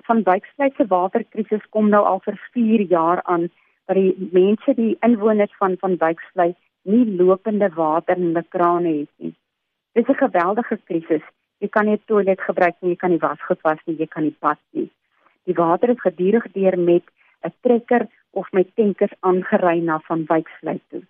Van Wyksvlei se waterkrisis kom nou al vir 4 jaar aan dat die mense die inwoners van van Wyksvlei nie lopende water in hulle krane het nie. Dis 'n geweldige krisis. Jy kan nie toilet gebruik nie, jy kan nie was nie, jy kan nie pas nie. Die water is gedurig deur met 'n trekker of met tankers aangery na van Wyksvlei toe.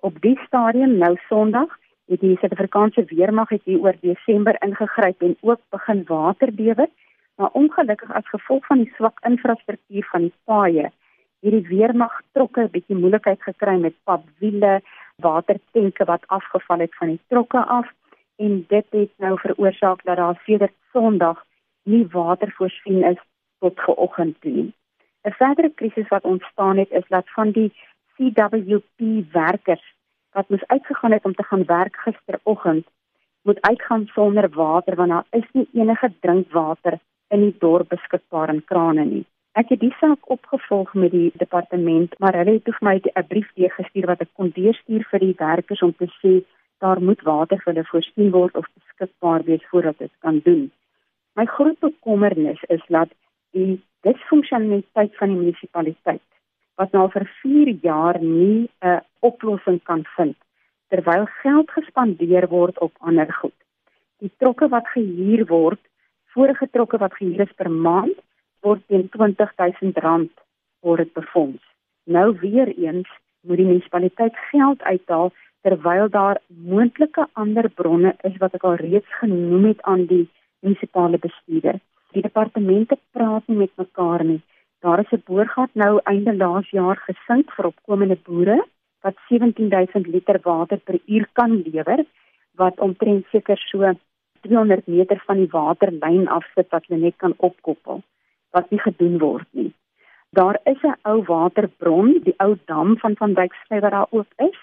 Op die stadium nou Sondag het die Suid-Afrikaanse weermag het hier oor Desember ingegryp en ook begin waterbewe, maar ongelukkig as gevolg van die swak infrastruktuur van die paaie, hierdie weermag trokke 'n bietjie moeilikheid gekry met papwiele, watertenke wat afgeval het van die trokke af en dit het nou veroorsaak dat daar sedert Sondag nie water voorsien is tot vanoggend toe. 'n Verdere krisis wat ontstaan het is dat van die CWP werkers wat moes uitgegaan het om te gaan werk gisteroggend moet uitgaan sonder water want daar is nie enige drinkwater in die dorp beskikbaar in krane nie. Ek het die saak opgevolg met die departement, maar hulle het vir my 'n brief deurgestuur wat ek kon deurstuur vir die werkers om te sê daar moet water vir hulle voorsien word of beskikbaar wees voordat dit kan doen. My groot bekommernis is dat die disfunksionaliteit van die munisipaliteit wat nou vir 4 jaar nie 'n oplossing kan vind terwyl geld gespandeer word op ander goed. Die trokke wat gehuur word, vorige trokke wat gehuur is per maand word teen R20000 word befonds. Nou weer eens moet die munisipaliteit geld uithaal terwyl daar moontlike ander bronne is wat ek al reeds genoem het aan die munisipale bestuurder. Die departemente praat nie met mekaar nie. Daar is 'n boorgat nou einde laas jaar gesink vir opkomende boere wat 17000 liter water per uur kan lewer wat omtrent seker so 300 meter van die waterlyn afsit wat hulle net kan opkoppel wat nie gedoen word nie. Daar is 'n ou waterbron, die ou dam van van Wyksvlei wat daar ook is.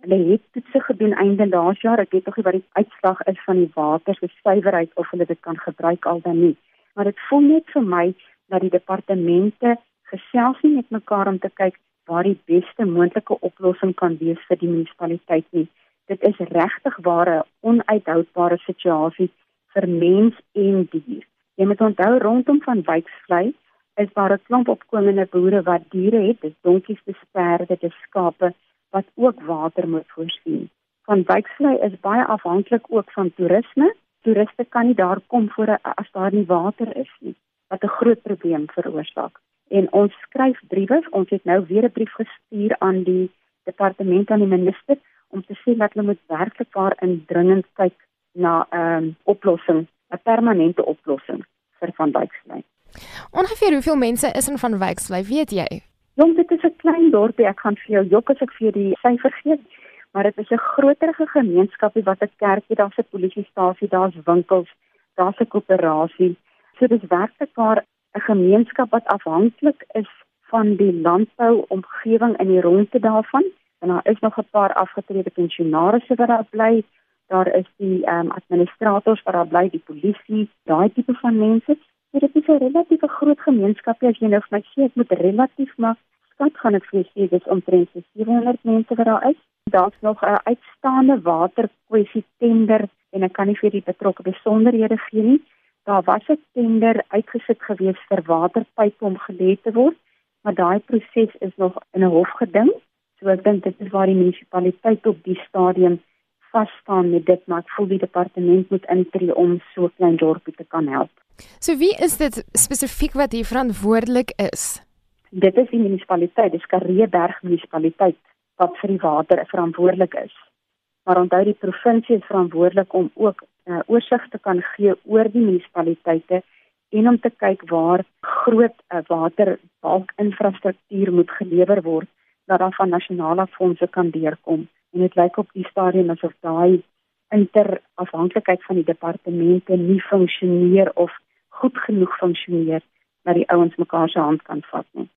Hulle het toetse gedoen einde laas jaar. Ek weet nog nie wat die uitslag is van die water se suiwerheid of hulle dit kan gebruik al dan nie. Maar dit voel net vir my dat die departemente gesels nie met mekaar om te kyk waar die beste moontlike oplossing kan wees vir die munisipaliteit nie. Dit is regtig ware onuithoudbare situasie vir mens en dier. Jy moet onthou rondom van Wyksvlei is daar 'n klomp opkomende boere wat diere het, dis donkies, dis perde, dis skape wat ook water moet voorsien. Van Wyksvlei is baie afhanklik ook van toerisme. Toeriste kan nie daar kom voor as daar nie water is nie, wat 'n groot probleem veroorsaak. En ons skryf briewe, ons het nou weer 'n brief gestuur aan die departement aan die minister om te sê dat hulle moet werklik waar indringend kyk na 'n um, oplossing 'n permanente oplossing vir Van Wyksvlei. Ongeveer hoeveel mense is in Van Wyksvlei, weet jy? Jong, dit is 'n klein dorpie. Ek gaan vir jou jok as ek vir die syfer gee, maar dit is 'n groterige gemeenskapie wat 'n kerkie, daar's 'n polisiestasie, daar's winkels, daar's 'n koöperasie. So dis werklik waar 'n gemeenskap wat afhanklik is van die landbou omgewing in die rondte daarvan. En daar is nog 'n paar afgetrede pensionaarsse wat daar bly daar is die ehm um, administrateurs wat daar bly, die polisie, daai tipe van mense. So dit is 'n relatief groot gemeenskap as jy nou vir my sê ek moet relatief maar skat gaan ek vir sê dis omtrent 700 mense wat daar is. Daar's nog 'n uitstaande waterkwessie tender en ek kan nie vir die betrokke besonderhede gee nie. Daar was 'n tender uitgesit gewees vir waterpype om gelê te word, maar daai proses is nog in 'n hof geding. So ek dink dit is waar die munisipaliteit op die stadium vas staan met dit maar ek voel die departement moet intree om so klein dorpie te kan help. So wie is dit spesifiek wat hier verantwoordelik is? Dit is die munisipaliteit, dis Kareeberg munisipaliteit wat vir die water verantwoordelik is. Maar onthou die provinsie is verantwoordelik om ook 'n uh, oorsig te kan gee oor die munisipaliteite en om te kyk waar groot uh, waterbalk infrastruktuur moet gelewer word dat dan van nasionale fondse kan deurkom en dit lyk op die stadium asof daai interafhanklikheid van die departemente nie funksioneer of goed genoeg funksioneer dat die ouens mekaar se hand kan vat nie.